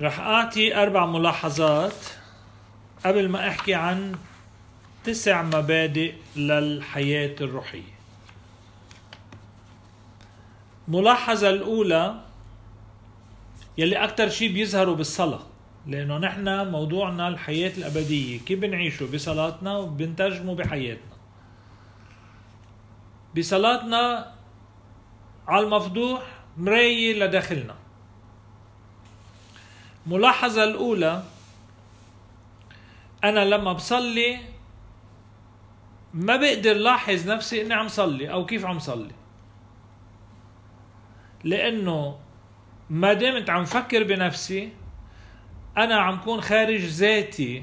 رح أعطي أربع ملاحظات قبل ما أحكي عن تسع مبادئ للحياة الروحية. ملاحظة الأولى يلي أكثر شيء بيظهروا بالصلاة لأنه نحن موضوعنا الحياة الأبدية كيف بنعيشه بصلاتنا وبنترجمه بحياتنا. بصلاتنا على المفضوح مراية لداخلنا. ملاحظة الأولى أنا لما بصلي ما بقدر لاحظ نفسي إني عم صلي أو كيف عم صلي. لأنه ما دمت عم فكر بنفسي أنا عم كون خارج ذاتي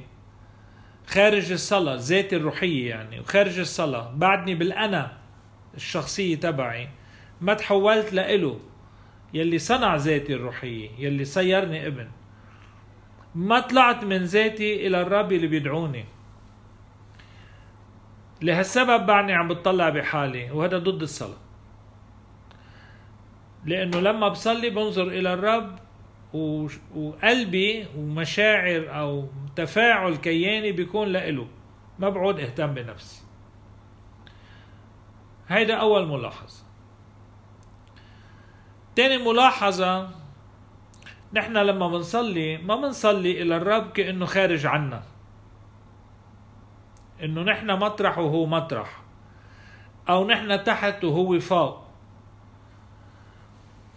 خارج الصلاة ذاتي الروحية يعني وخارج الصلاة بعدني بالأنا الشخصية تبعي ما تحولت لإله يلي صنع ذاتي الروحية يلي صيرني ابن. ما طلعت من ذاتي إلى الرب اللي بيدعوني. لهالسبب بعدني عم بتطلع بحالي وهذا ضد الصلاة. لأنه لما بصلي بنظر إلى الرب وقلبي ومشاعر أو تفاعل كياني بيكون لإله. ما بعود أهتم بنفسي. هيدا أول ملاحظة. تاني ملاحظة نحن لما بنصلي ما بنصلي إلى الرب كأنه خارج عنا. إنه نحن مطرح وهو مطرح. أو نحن تحت وهو فوق.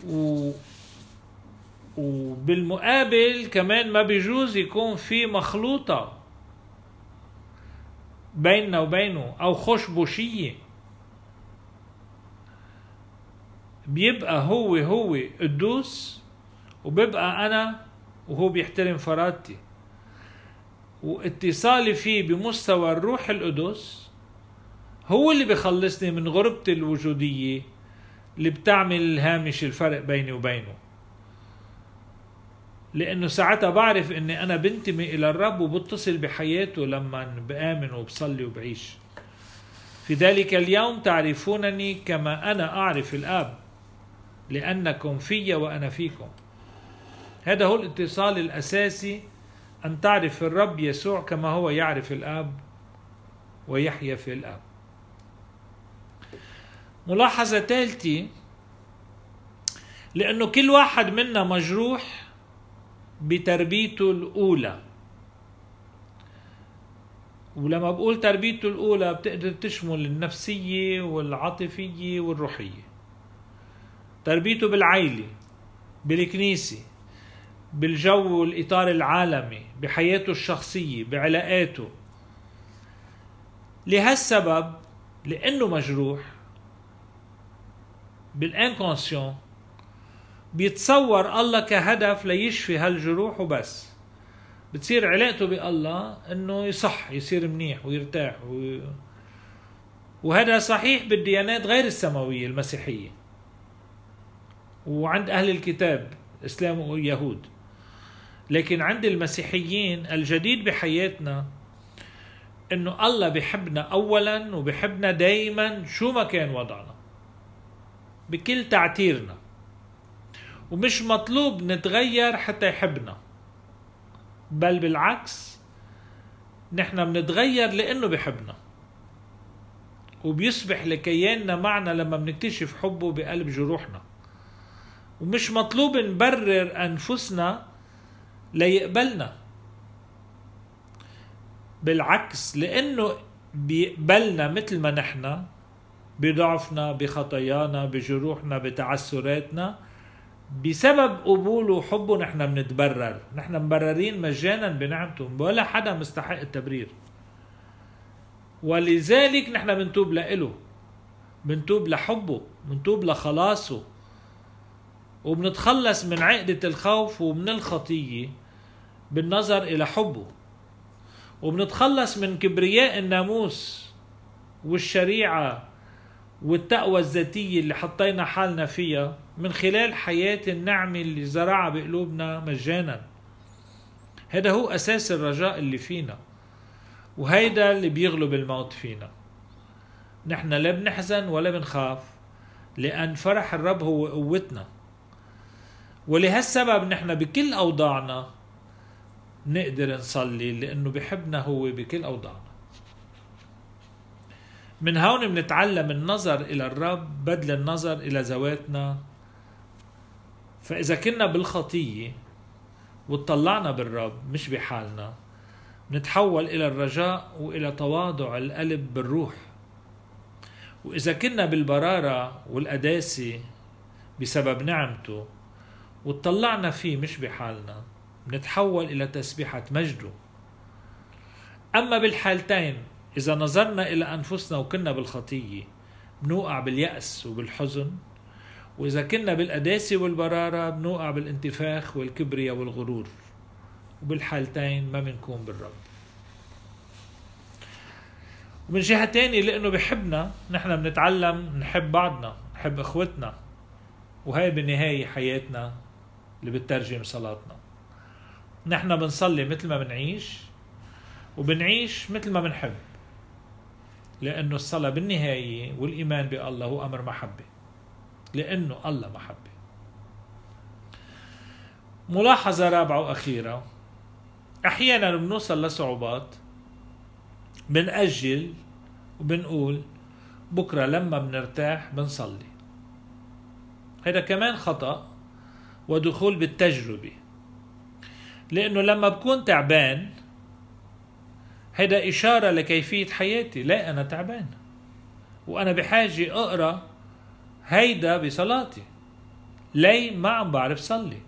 و وبالمقابل كمان ما بيجوز يكون في مخلوطة بيننا وبينه أو خشبوشية بيبقى هو هو قدوس وببقى أنا وهو بيحترم فرادتي. واتصالي فيه بمستوى الروح القدس هو اللي بخلصني من غربتي الوجودية اللي بتعمل هامش الفرق بيني وبينه. لأنه ساعتها بعرف إني أنا بنتمي إلى الرب وبتصل بحياته لما بآمن وبصلي وبعيش. في ذلك اليوم تعرفونني كما أنا أعرف الآب لأنكم في وأنا فيكم. هذا هو الاتصال الأساسي أن تعرف الرب يسوع كما هو يعرف الآب ويحيا في الآب. ملاحظة ثالثة لأنه كل واحد منا مجروح بتربيته الأولى. ولما بقول تربيته الأولى بتقدر تشمل النفسية والعاطفية والروحية. تربيته بالعيلة بالكنيسة بالجو والإطار العالمي بحياته الشخصية بعلاقاته. لهالسبب لأنه مجروح بالإنكونسيون بيتصور الله كهدف ليشفي هالجروح وبس. بتصير علاقته بالله إنه يصح يصير منيح ويرتاح و... وهذا صحيح بالديانات غير السماوية المسيحية. وعند أهل الكتاب إسلام ويهود. لكن عند المسيحيين الجديد بحياتنا إنه الله بحبنا اولا وبحبنا دايما شو ما كان وضعنا. بكل تعتيرنا. ومش مطلوب نتغير حتى يحبنا. بل بالعكس نحن بنتغير لأنه بحبنا. وبيصبح لكياننا معنا لما بنكتشف حبه بقلب جروحنا. ومش مطلوب نبرر أنفسنا ليقبلنا بالعكس لأنه بيقبلنا مثل ما نحن بضعفنا بخطايانا بجروحنا بتعسراتنا بسبب قبوله وحبه نحن بنتبرر. نحن مبررين مجانا بنعمته ولا حدا مستحق التبرير. ولذلك نحن بنتوب لإله بنتوب لحبه بنتوب لخلاصه. وبنتخلص من عقدة الخوف ومن الخطية بالنظر إلى حبه. وبنتخلص من كبرياء الناموس والشريعة والتقوى الذاتية اللي حطينا حالنا فيها من خلال حياة النعمة اللي زرعها بقلوبنا مجانا. هذا هو أساس الرجاء اللي فينا وهيدا اللي بيغلب الموت فينا. نحن لا بنحزن ولا بنخاف لأن فرح الرب هو قوتنا. ولهالسبب نحن بكل أوضاعنا نقدر نصلي لأنه بحبنا هو بكل أوضاعنا. من هون بنتعلم النظر إلى الرب بدل النظر إلى ذواتنا. فإذا كنا بالخطية وطلعنا بالرب مش بحالنا نتحول إلى الرجاء وإلى تواضع القلب بالروح. وإذا كنا بالبرارة والقداسة بسبب نعمته وطلعنا فيه مش بحالنا نتحول إلى تسبيحة مجده. أما بالحالتين إذا نظرنا إلى أنفسنا وكنا بالخطية بنوقع باليأس وبالحزن وإذا كنا بالقداسة والبرارة بنوقع بالانتفاخ والكبرياء والغرور. وبالحالتين ما بنكون بالرب. ومن جهة تانية لأنه بحبنا نحن بنتعلم نحب بعضنا نحب إخوتنا وهي بالنهاية حياتنا. اللي بتترجم صلاتنا. نحن بنصلي مثل ما بنعيش وبنعيش مثل ما بنحب لأنه الصلاة بالنهاية والإيمان بالله هو أمر محبة. لأنه الله محبة. ملاحظة رابعة وأخيرة. أحيانا بنوصل لصعوبات بنأجل وبنقول بكرة لما بنرتاح بنصلي. هذا كمان خطأ. ودخول بالتجربة. لأنه لما بكون تعبان هذا إشارة لكيفية حياتي. لا أنا تعبان. وأنا بحاجة أقرأ هيدا بصلاتي. لي ما عم بعرف صلي.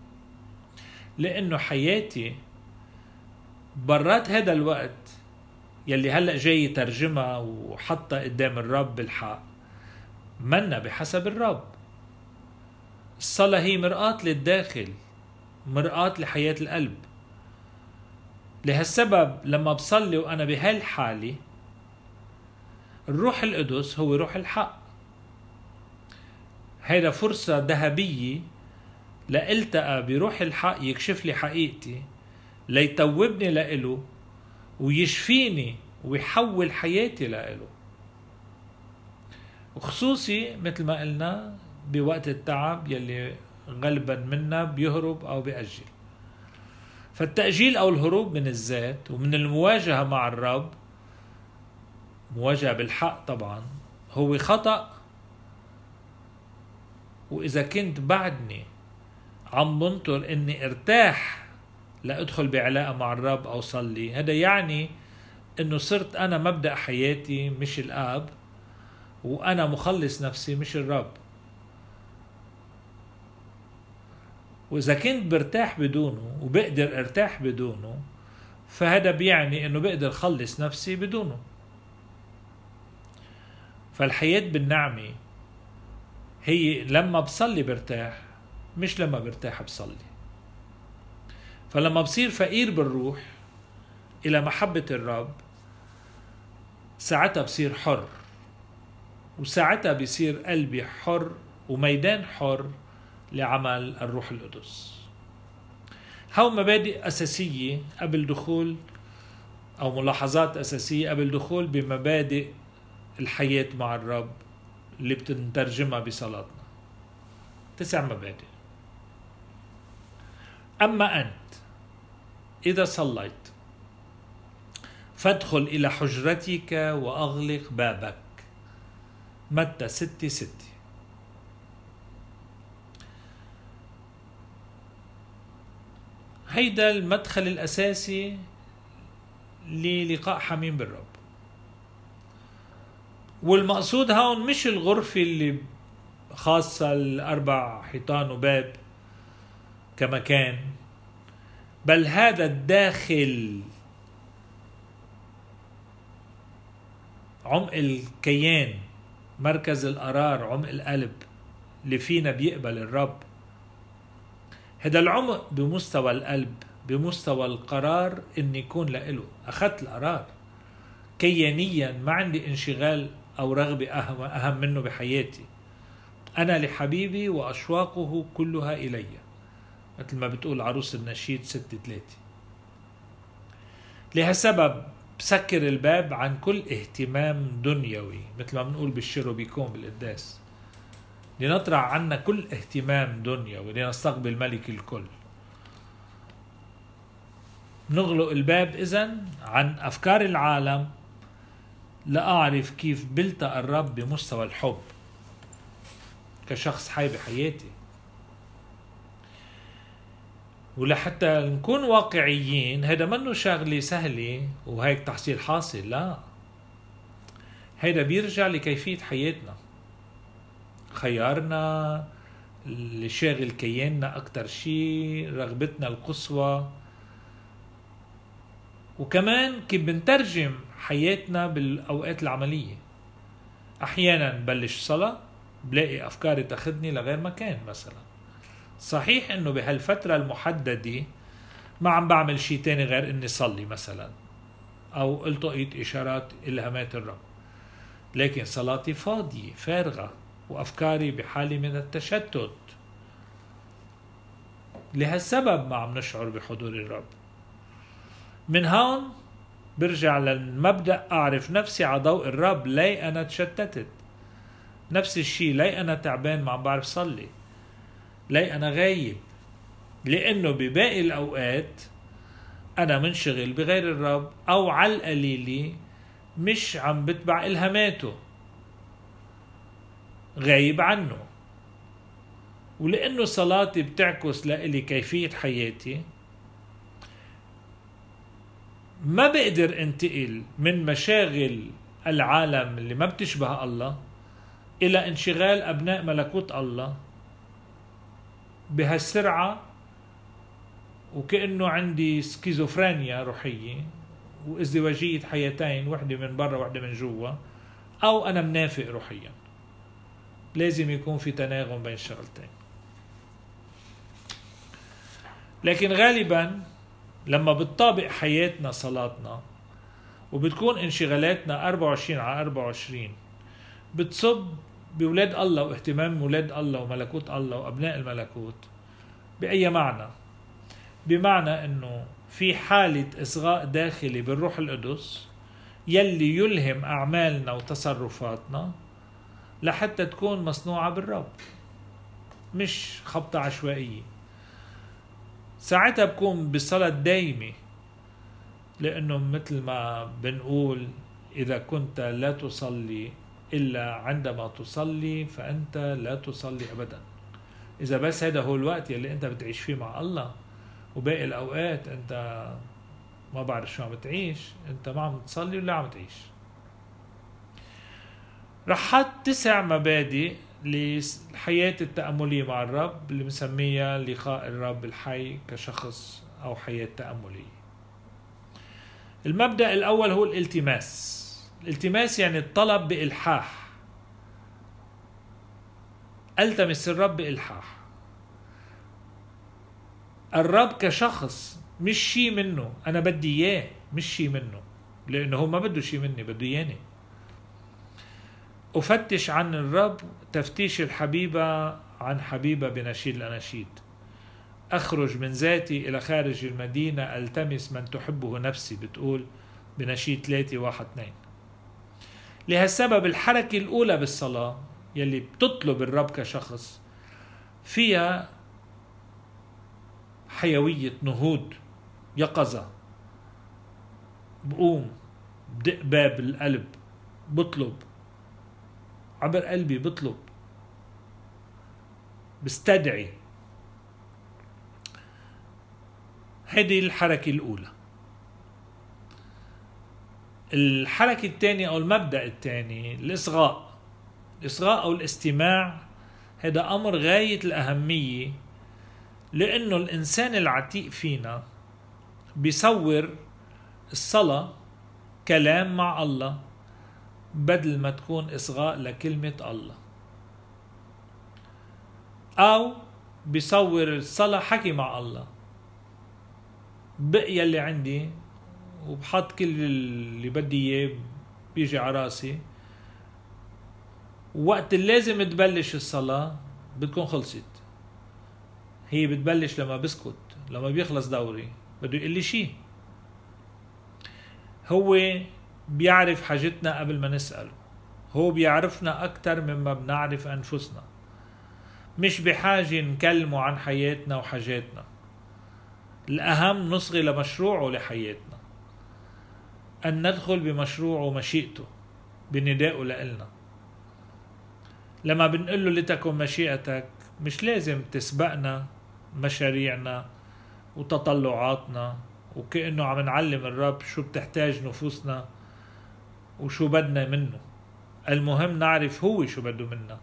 لأنه حياتي برات هذا الوقت يلي هلأ جاي ترجمها وحطها قدام الرب بالحق. منا بحسب الرب. الصلاة هي مرآة للداخل مرآة لحياة القلب. لهالسبب لما بصلي وأنا بهالحالة الروح القدس هو روح الحق. هيدا فرصة ذهبية لألتقى بروح الحق يكشف لي حقيقتي ليتوبني لإله ويشفيني ويحول حياتي لإله. وخصوصي مثل ما قلنا بوقت التعب يلي غالبا منا بيهرب أو بيأجل. فالتأجيل أو الهروب من الذات ومن المواجهة مع الرب مواجهة بالحق طبعا هو خطأ. وإذا كنت بعدني عم بنطر إني ارتاح لأدخل بعلاقة مع الرب أو صلي هذا يعني إنه صرت أنا مبدأ حياتي مش الآب وأنا مخلص نفسي مش الرب. وإذا كنت برتاح بدونه وبقدر أرتاح بدونه فهذا بيعني إنه بقدر خلص نفسي بدونه. فالحياة بالنعمة هي لما بصلي برتاح مش لما برتاح بصلي. فلما بصير فقير بالروح إلى محبة الرب ساعتها بصير حر وساعتها بصير قلبي حر وميدان حر لعمل الروح القدس. هاو مبادئ أساسية قبل دخول أو ملاحظات أساسية قبل دخول بمبادئ الحياة مع الرب اللي بتنترجمها بصلاتنا. تسع مبادئ. أما أنت إذا صليت فادخل إلى حجرتك وأغلق بابك. متى؟ ستة ستة. هيدا المدخل الأساسي للقاء حميم بالرب. والمقصود هون مش الغرفة اللي خاصة الأربع حيطان وباب كمكان بل هذا الداخل عمق الكيان مركز القرار عمق القلب اللي فينا بيقبل الرب. هذا العمق بمستوى القلب بمستوى القرار إني يكون لإله. أخذت القرار. كيانيا ما عندي انشغال أو رغبة أهم أهم منه بحياتي. أنا لحبيبي وأشواقه كلها إلي. مثل ما بتقول عروس النشيد ستة ثلاثة. لهالسبب بسكر الباب عن كل اهتمام دنيوي. مثل ما بنقول بالشيروبيكون بالقداس. لنطرح عنا كل اهتمام دنيا ولنستقبل ملك الكل. نغلق الباب إذا عن أفكار العالم لأعرف كيف بلتقى الرب بمستوى الحب كشخص حي بحياتي. ولحتى نكون واقعيين هذا منه شغلة سهلة وهيك تحصيل حاصل لا. هيدا بيرجع لكيفية حياتنا. خيارنا اللي شاغل كياننا أكتر شيء رغبتنا القصوى. وكمان كيف بنترجم حياتنا بالأوقات العملية. أحيانا بلش صلاة بلاقي أفكاري تاخدني لغير مكان مثلا. صحيح إنه بهالفترة المحددة ما عم بعمل شيء تاني غير إني صلي مثلا أو التقيت إشارات إلهامات الرب. لكن صلاتي فاضية فارغة. وأفكاري بحالة من التشتت. لهالسبب ما عم نشعر بحضور الرب. من هون برجع للمبدأ أعرف نفسي على ضوء الرب لي أنا تشتتت. نفس الشيء لي أنا تعبان ما عم بعرف صلي. لي أنا غايب. لأنه بباقي الأوقات أنا منشغل بغير الرب أو على القليلة مش عم بتبع إلهاماته. غايب عنه. ولأنه صلاتي بتعكس لإلي كيفية حياتي ما بقدر انتقل من مشاغل العالم اللي ما بتشبه الله إلى انشغال أبناء ملكوت الله بهالسرعة وكأنه عندي سكيزوفرينيا روحية وازدواجية حياتين وحدة من برا وحدة من جوا أو أنا منافق روحيا. لازم يكون في تناغم بين الشغلتين لكن غالبا لما بتطابق حياتنا صلاتنا وبتكون انشغالاتنا 24 على 24 بتصب بولاد الله واهتمام ولاد الله وملكوت الله وأبناء الملكوت بأي معنى؟ بمعنى إنه في حالة إصغاء داخلي بالروح القدس يلي يلهم أعمالنا وتصرفاتنا لحتى تكون مصنوعة بالرب مش خبطة عشوائية. ساعتها بكون بصلاة دايمة لأنه مثل ما بنقول إذا كنت لا تصلي إلا عندما تصلي فأنت لا تصلي أبدا. إذا بس هذا هو الوقت يلي أنت بتعيش فيه مع الله وباقي الأوقات أنت ما بعرف شو عم تعيش أنت ما عم تصلي ولا عم تعيش. رح حط تسع مبادئ للحياة التأملية مع الرب اللي بنسميها لقاء الرب الحي كشخص أو حياة تأملية. المبدأ الأول هو الالتماس. الالتماس يعني الطلب بإلحاح. ألتمس الرب بإلحاح. الرب كشخص مش شيء منه. أنا بدي إياه مش شيء منه. لأنه هو ما بده شيء مني بده إياني. أفتش عن الرب تفتيش الحبيبة عن حبيبة بنشيد الأناشيد. أخرج من ذاتي إلى خارج المدينة ألتمس من تحبه نفسي بتقول بنشيد ثلاثة واحد اثنين. لهالسبب الحركة الأولى بالصلاة يلي بتطلب الرب كشخص فيها حيوية نهوض يقظة بقوم بدق باب القلب بطلب عبر قلبي بطلب بستدعي. هذه الحركة الأولى. الحركة الثانية أو المبدأ الثاني الإصغاء. الإصغاء أو الاستماع هذا أمر غاية الأهمية لأنه الإنسان العتيق فينا بيصور الصلاة كلام مع الله. بدل ما تكون إصغاء لكلمة الله. أو بيصور الصلاة حكي مع الله. بقي اللي عندي وبحط كل اللي بدي إياه بيجي على راسي. وقت اللي لازم تبلش الصلاة بتكون خلصت. هي بتبلش لما بسكت لما بيخلص دوري بده يقول لي شيء هو بيعرف حاجتنا قبل ما نسأله. هو بيعرفنا أكثر مما بنعرف أنفسنا. مش بحاجة نكلمه عن حياتنا وحاجاتنا. الأهم نصغي لمشروعه لحياتنا. أن ندخل بمشروعه ومشيئته بندائه لإلنا. لما بنقول له لتكن مشيئتك مش لازم تسبقنا مشاريعنا وتطلعاتنا وكأنه عم نعلم الرب شو بتحتاج نفوسنا. وشو بدنا منه. المهم نعرف هو شو بده منا.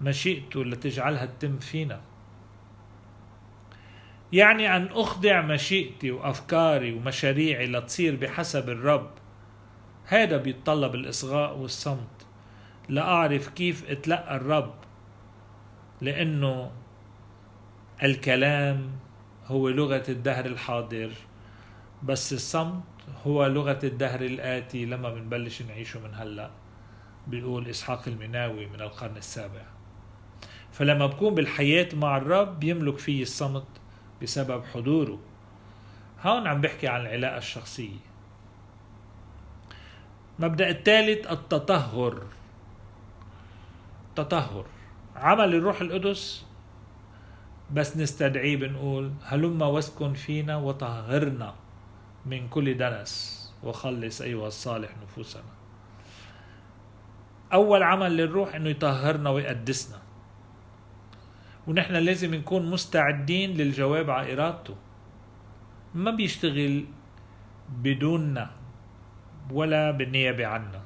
مشيئته لتجعلها تتم فينا. يعني أن أخضع مشيئتي وأفكاري ومشاريعي لتصير بحسب الرب. هذا بيتطلب الإصغاء والصمت. لأعرف كيف أتلقى الرب. لأنه الكلام هو لغة الدهر الحاضر. بس الصمت هو لغة الدهر الآتي لما بنبلش نعيشه من هلأ بيقول إسحاق المناوي من القرن السابع. فلما بكون بالحياة مع الرب يملك فيه الصمت بسبب حضوره. هون عم بحكي عن العلاقة الشخصية. مبدأ الثالث التطهر. تطهر. عمل الروح القدس بس نستدعيه بنقول هلما واسكن فينا وطهرنا. من كل دنس وخلص أيها الصالح نفوسنا. أول عمل للروح إنه يطهرنا ويقدسنا. ونحن لازم نكون مستعدين للجواب على إرادته. ما بيشتغل بدوننا ولا بالنيابة عنا.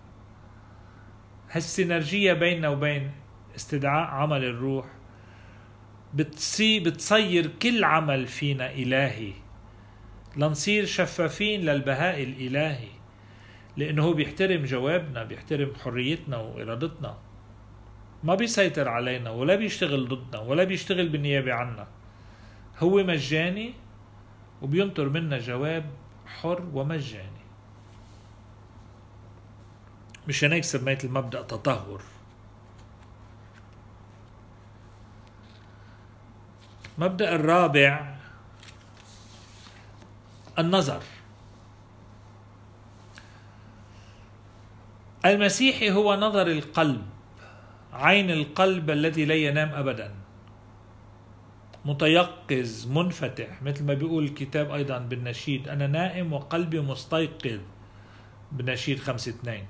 هالسينرجية بيننا وبين استدعاء عمل الروح بتصي بتصير كل عمل فينا إلهي. لنصير شفافين للبهاء الإلهي لأنه هو بيحترم جوابنا بيحترم حريتنا وإرادتنا. ما بيسيطر علينا ولا بيشتغل ضدنا ولا بيشتغل بالنيابة عنا. هو مجاني وبينطر منا جواب حر ومجاني. مشان هيك سميت المبدأ تطهر. مبدأ الرابع النظر. المسيحي هو نظر القلب عين القلب الذي لا ينام ابدا. متيقظ منفتح مثل ما بيقول الكتاب أيضا بالنشيد. أنا نائم وقلبي مستيقظ. بنشيد خمسة اثنين.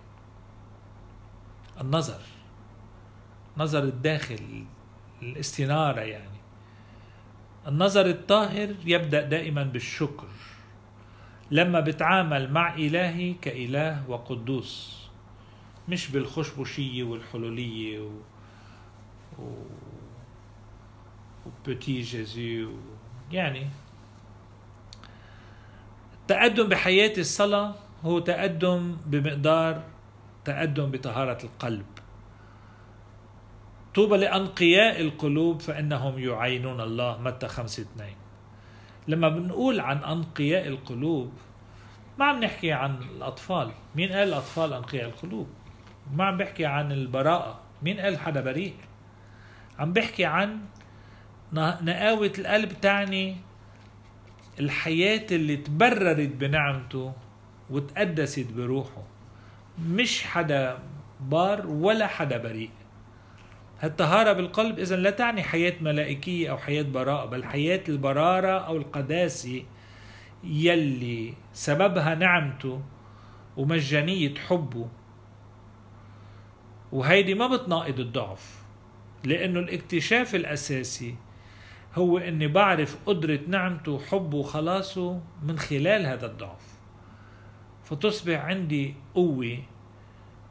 النظر. نظر الداخل الاستنارة يعني. النظر الطاهر يبدأ دائما بالشكر. لما بتعامل مع إلهي كإله وقدوس مش بالخشبشية والحلولية و... و... وبتي جيزي و... يعني. التقدم بحياة الصلاة هو تقدم بمقدار تقدم بطهارة القلب. طوبى لأنقياء القلوب فإنهم يعينون الله متى خمسة اثنين. لما بنقول عن أنقياء القلوب ما عم نحكي عن الأطفال. مين قال الأطفال أنقياء القلوب؟ ما عم بحكي عن البراءة. مين قال حدا بريء؟ عم بحكي عن نقاوة القلب تعني الحياة اللي تبررت بنعمته وتقدست بروحه. مش حدا بار ولا حدا بريء. الطهارة بالقلب إذا لا تعني حياة ملائكية أو حياة براءة بل حياة البرارة أو القداسة يلي سببها نعمته ومجانية حبه. وهيدي ما بتناقض الضعف لأنه الاكتشاف الأساسي هو أني بعرف قدرة نعمته وحبه وخلاصه من خلال هذا الضعف. فتصبح عندي قوة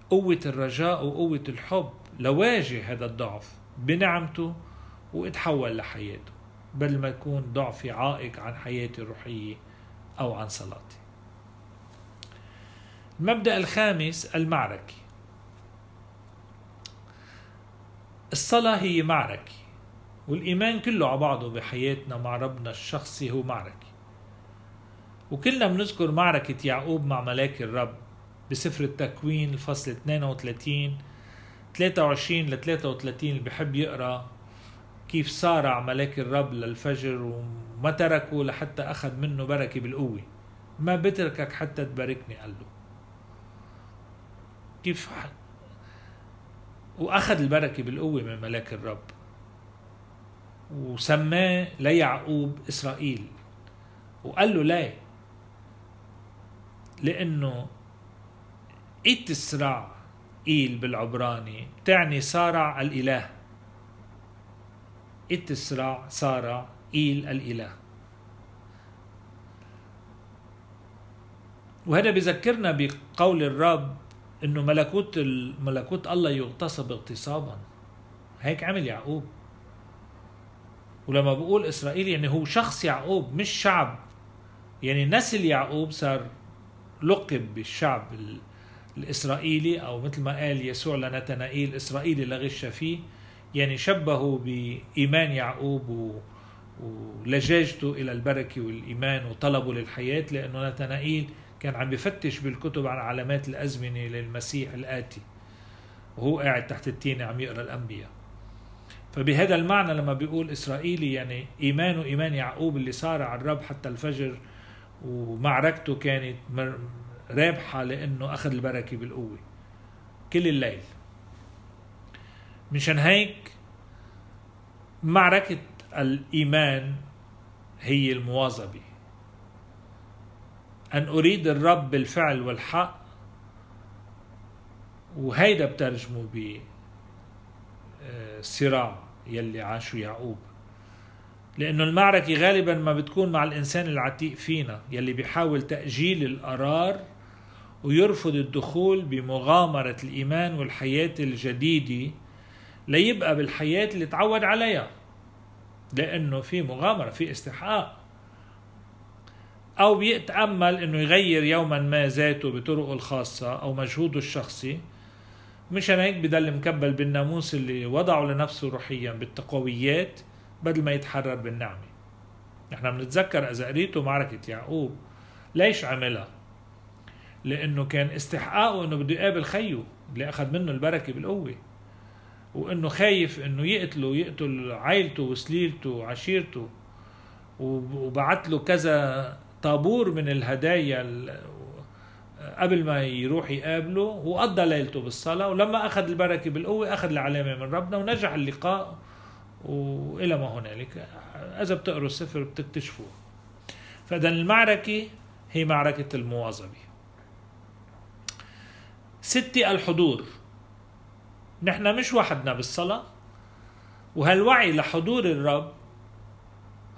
قوة الرجاء وقوة الحب. لواجه هذا الضعف بنعمته واتحول لحياته بدل ما يكون ضعفي عائق عن حياتي الروحية أو عن صلاتي. المبدأ الخامس المعركة. الصلاة هي معركة والإيمان كله على بعضه بحياتنا مع ربنا الشخصي هو معركة. وكلنا بنذكر معركة يعقوب مع ملاك الرب بسفر التكوين الفصل 32 23 ل 33 اللي بحب يقرأ كيف صارع ملاك الرب للفجر وما تركه لحتى أخذ منه بركة بالقوة. ما بتركك حتى تباركني قال له. كيف وأخذ البركة بالقوة من ملاك الرب. وسماه ليعقوب إسرائيل. وقال له ليه لأنه إتسرع إيل بالعبراني. بتعني صارع الإله. إتسرع صارع إيل الإله. وهذا بذكرنا بقول الرب إنه ملكوت ملكوت الله يغتصب اغتصابا. هيك عمل يعقوب. ولما بقول إسرائيل يعني هو شخص يعقوب مش شعب. يعني نسل يعقوب صار لقب بالشعب الإسرائيلي أو مثل ما قال يسوع لنتنائيل إسرائيلي لا غش فيه يعني شبهه بإيمان يعقوب ولجاجته إلى البركة والإيمان وطلبه للحياة لأنه نتنائيل كان عم بفتش بالكتب عن علامات الأزمنة للمسيح الآتي. وهو قاعد تحت التينة عم يقرأ الأنبياء. فبهذا المعنى لما بيقول إسرائيلي يعني إيمانه إيمان يعقوب اللي صار على الرب حتى الفجر ومعركته كانت رابحة لأنه أخذ البركة بالقوة كل الليل. مشان هيك معركة الإيمان هي المواظبة. أن أريد الرب بالفعل والحق وهيدا بترجمه بصراع آه، يلي عاشوا يعقوب. لأنه المعركة غالبا ما بتكون مع الإنسان العتيق فينا يلي بيحاول تأجيل القرار ويرفض الدخول بمغامرة الإيمان والحياة الجديدة ليبقى بالحياة اللي تعود عليها لأنه في مغامرة في استحقاق أو بيتأمل أنه يغير يوما ما ذاته بطرقه الخاصة أو مجهوده الشخصي مشان هيك بضل مكبل بالناموس اللي وضعه لنفسه روحيا بالتقويات بدل ما يتحرر بالنعمة نحن بنتذكر إذا قريتوا معركة يعقوب ليش عملها؟ لأنه كان استحقاقه أنه بده يقابل خيه اللي أخذ منه البركة بالقوة. وأنه خايف أنه يقتله يقتل عائلته وسليلته وعشيرته. وبعت له كذا طابور من الهدايا قبل ما يروح يقابله. وقضى ليلته بالصلاة. ولما أخذ البركة بالقوة أخذ العلامة من ربنا ونجح اللقاء. وإلى ما هنالك. إذا بتقروا السفر بتكتشفوه. فإذا المعركة هي معركة المواظبة. ستة الحضور. نحن مش وحدنا بالصلاة. وهالوعي لحضور الرب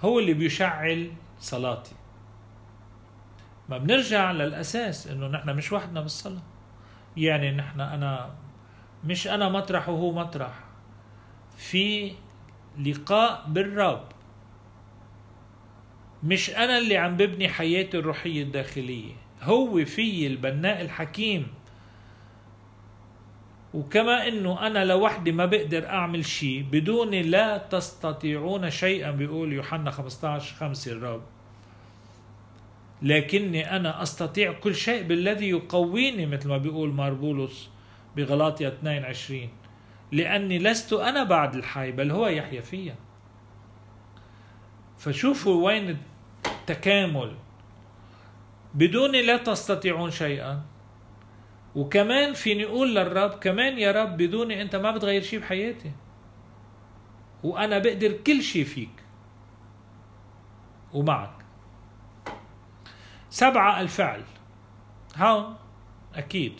هو اللي بيشعل صلاتي. ما بنرجع للأساس إنه نحن مش وحدنا بالصلاة. يعني نحن أنا مش أنا مطرح وهو مطرح. في لقاء بالرب. مش أنا اللي عم ببني حياتي الروحية الداخلية. هو في البناء الحكيم. وكما إنه أنا لوحدي ما بقدر أعمل شيء بدون لا تستطيعون شيئا بيقول يوحنا 15 5 الرب. لكني أنا أستطيع كل شيء بالذي يقويني مثل ما بيقول ماربولوس بغلاطيا 22 لأني لست أنا بعد الحي بل هو يحيا فيا. فشوفوا وين التكامل. بدون لا تستطيعون شيئا. وكمان فيني أقول للرب كمان يا رب بدوني أنت ما بتغير شيء بحياتي. وأنا بقدر كل شيء فيك. ومعك. سبعة الفعل. هون أكيد.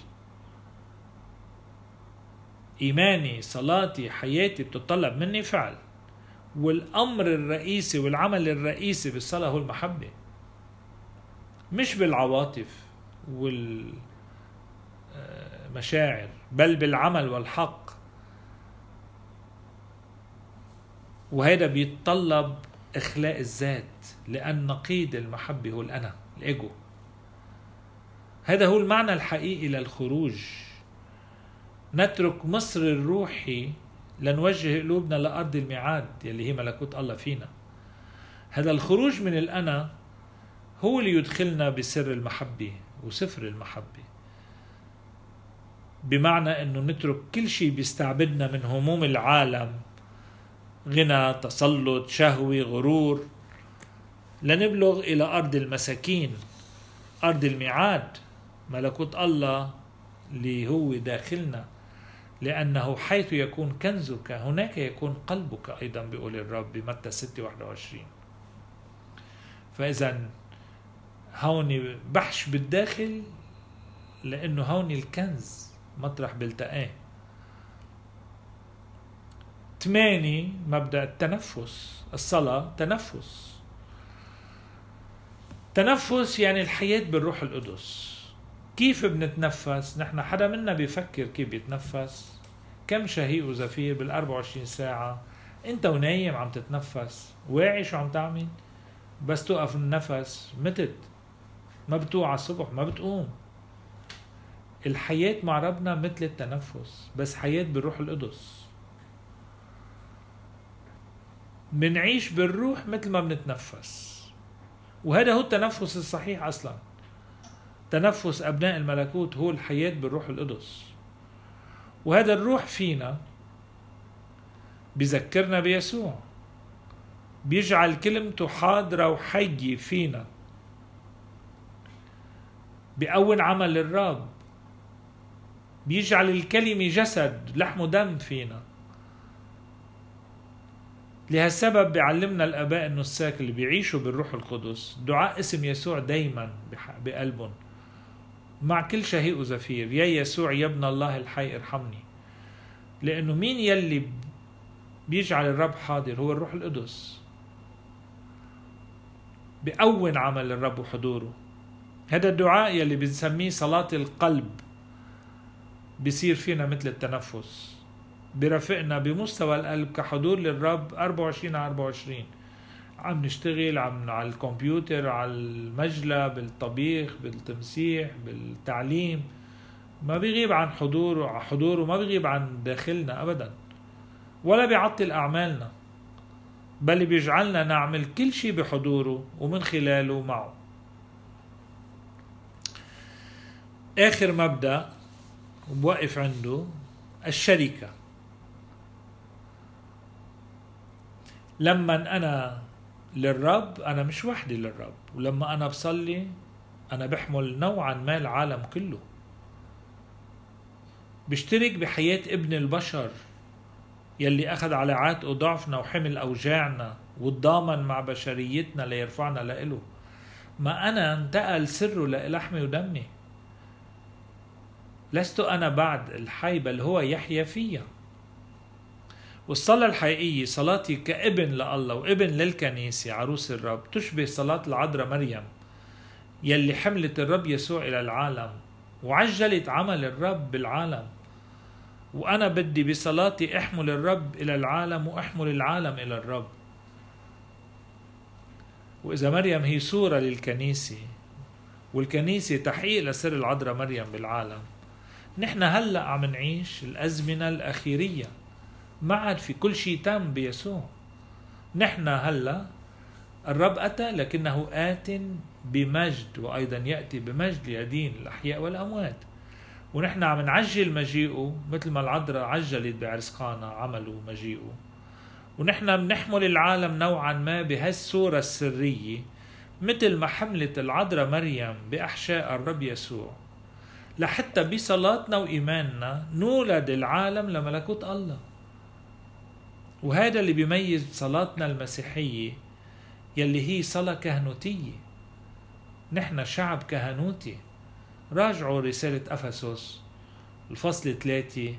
إيماني صلاتي حياتي بتطلب مني فعل. والأمر الرئيسي والعمل الرئيسي بالصلاة هو المحبة. مش بالعواطف والمشاعر بل بالعمل والحق. وهذا بيتطلب إخلاء الذات لأن نقيض المحبة هو الأنا الإيجو. هذا هو المعنى الحقيقي للخروج. نترك مصر الروحي لنوجه قلوبنا لأرض الميعاد يلي هي ملكوت الله فينا. هذا الخروج من الأنا هو اللي يدخلنا بسر المحبة وسفر المحبة. بمعنى أنه نترك كل شيء بيستعبدنا من هموم العالم. غنى تسلط شهوة غرور. لنبلغ إلى أرض المساكين أرض الميعاد. ملكوت الله اللي هو داخلنا. لأنه حيث يكون كنزك هناك يكون قلبك أيضا بيقول الرب بمتى 6 21 فإذا هون بحش بالداخل لأنه هون الكنز. مطرح بيلتقاه ثمانية مبدأ التنفس. الصلاة تنفس. تنفس يعني الحياة بالروح القدس. كيف بنتنفس؟ نحن حدا منا بيفكر كيف بيتنفس؟ كم شهيق وزفير بال 24 ساعة؟ انت ونايم عم تتنفس. واعي شو عم تعمل؟ بس توقف النفس. متت. ما بتوعى الصبح ما بتقوم. الحياة مع ربنا مثل التنفس بس حياة بالروح القدس. منعيش بالروح مثل ما بنتنفس. وهذا هو التنفس الصحيح أصلا. تنفس أبناء الملكوت هو الحياة بالروح القدس. وهذا الروح فينا بذكرنا بيسوع. بيجعل كلمته حاضرة وحية فينا. بأول عمل الرب بيجعل الكلمة جسد لحم ودم فينا. لهالسبب بيعلمنا الآباء النساك اللي بيعيشوا بالروح القدس دعاء اسم يسوع دايما بقلبهم. مع كل شهيق وزفير يا يسوع يا ابن الله الحي ارحمني. لأنه مين يلي بيجعل الرب حاضر؟ هو الروح القدس. بأون عمل الرب وحضوره. هذا الدعاء يلي بنسميه صلاة القلب. بصير فينا مثل التنفس. برافقنا بمستوى القلب كحضور للرب 24 على 24 عم نشتغل عم على الكمبيوتر على المجلى بالطبيخ بالتمسيح بالتعليم. ما بيغيب عن حضوره حضوره ما بيغيب عن داخلنا ابدا. ولا بيعطل أعمالنا. بل بيجعلنا نعمل كل شيء بحضوره ومن خلاله معه. آخر مبدأ بوقف عنده الشركة. لما أنا للرب أنا مش وحدي للرب. ولما أنا بصلي أنا بحمل نوعا ما العالم كله. بشترك بحياة ابن البشر يلي أخذ على عاتقه ضعفنا وحمل أوجاعنا وتضامن مع بشريتنا ليرفعنا لإله. ما أنا انتقل سره لحمي ودمي. لست أنا بعد الحي بل هو يحيا فيا والصلاة الحقيقية صلاتي كابن لله وابن للكنيسة عروس الرب تشبه صلاة العذراء مريم يلي حملت الرب يسوع إلى العالم وعجلت عمل الرب بالعالم. وأنا بدي بصلاتي أحمل الرب إلى العالم وأحمل العالم إلى الرب. وإذا مريم هي صورة للكنيسة والكنيسة تحقيق لسر العذراء مريم بالعالم. نحن هلأ عم نعيش الأزمنة الأخيرية. ما عاد في كل شيء تم بيسوع. نحن هلا الرب أتى لكنه آت بمجد وأيضا يأتي بمجد ليدين الأحياء والأموات. ونحن عم نعجل مجيئه مثل ما العذراء عجلت بعرسقانا عملوا مجيئه. ونحن بنحمل العالم نوعا ما بهالصورة السرية مثل ما حملت العذراء مريم بأحشاء الرب يسوع. لحتى بصلاتنا وإيماننا نولد العالم لملكوت الله. وهذا اللي بيميز صلاتنا المسيحية يلي هي صلاة كهنوتية. نحن شعب كهنوتي. راجعوا رسالة أفسس الفصل 3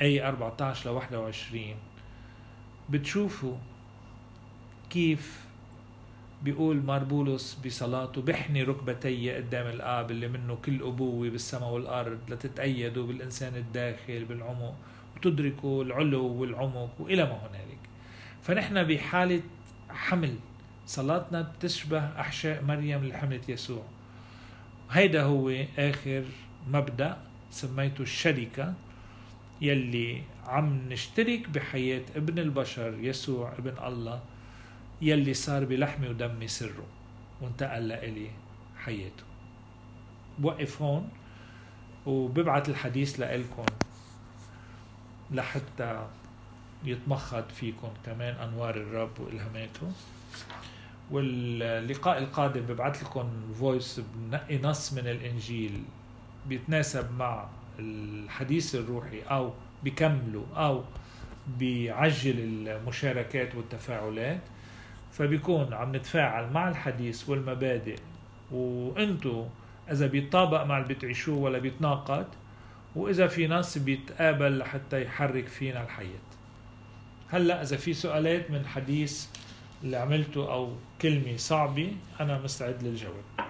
أي 14 ل 21 بتشوفوا كيف بيقول ماربولوس بصلاته بحني ركبتي قدام الآب اللي منه كل أبوة بالسماء والأرض لتتأيدوا بالإنسان الداخل بالعمق تدركوا العلو والعمق وإلى ما هنالك. فنحن بحالة حمل صلاتنا بتشبه أحشاء مريم اللي حملت يسوع. هيدا هو آخر مبدأ سميته الشركة يلي عم نشترك بحياة ابن البشر يسوع ابن الله يلي صار بلحمي ودمي سره وانتقل لإلي حياته. بوقف هون وببعت الحديث لإلكم لحتى يتمخض فيكم كمان أنوار الرب وإلهاماته. واللقاء القادم ببعث لكم فويس بنقي نص من الإنجيل بيتناسب مع الحديث الروحي أو بيكملوا أو بيعجل المشاركات والتفاعلات. فبيكون عم نتفاعل مع الحديث والمبادئ. وانتو إذا بيطابق مع اللي بتعيشوه ولا بيتناقض وإذا في نص بيتقابل لحتى يحرك فينا الحياة. هلأ إذا في سؤالات من حديث اللي عملته أو كلمة صعبة أنا مستعد للجواب.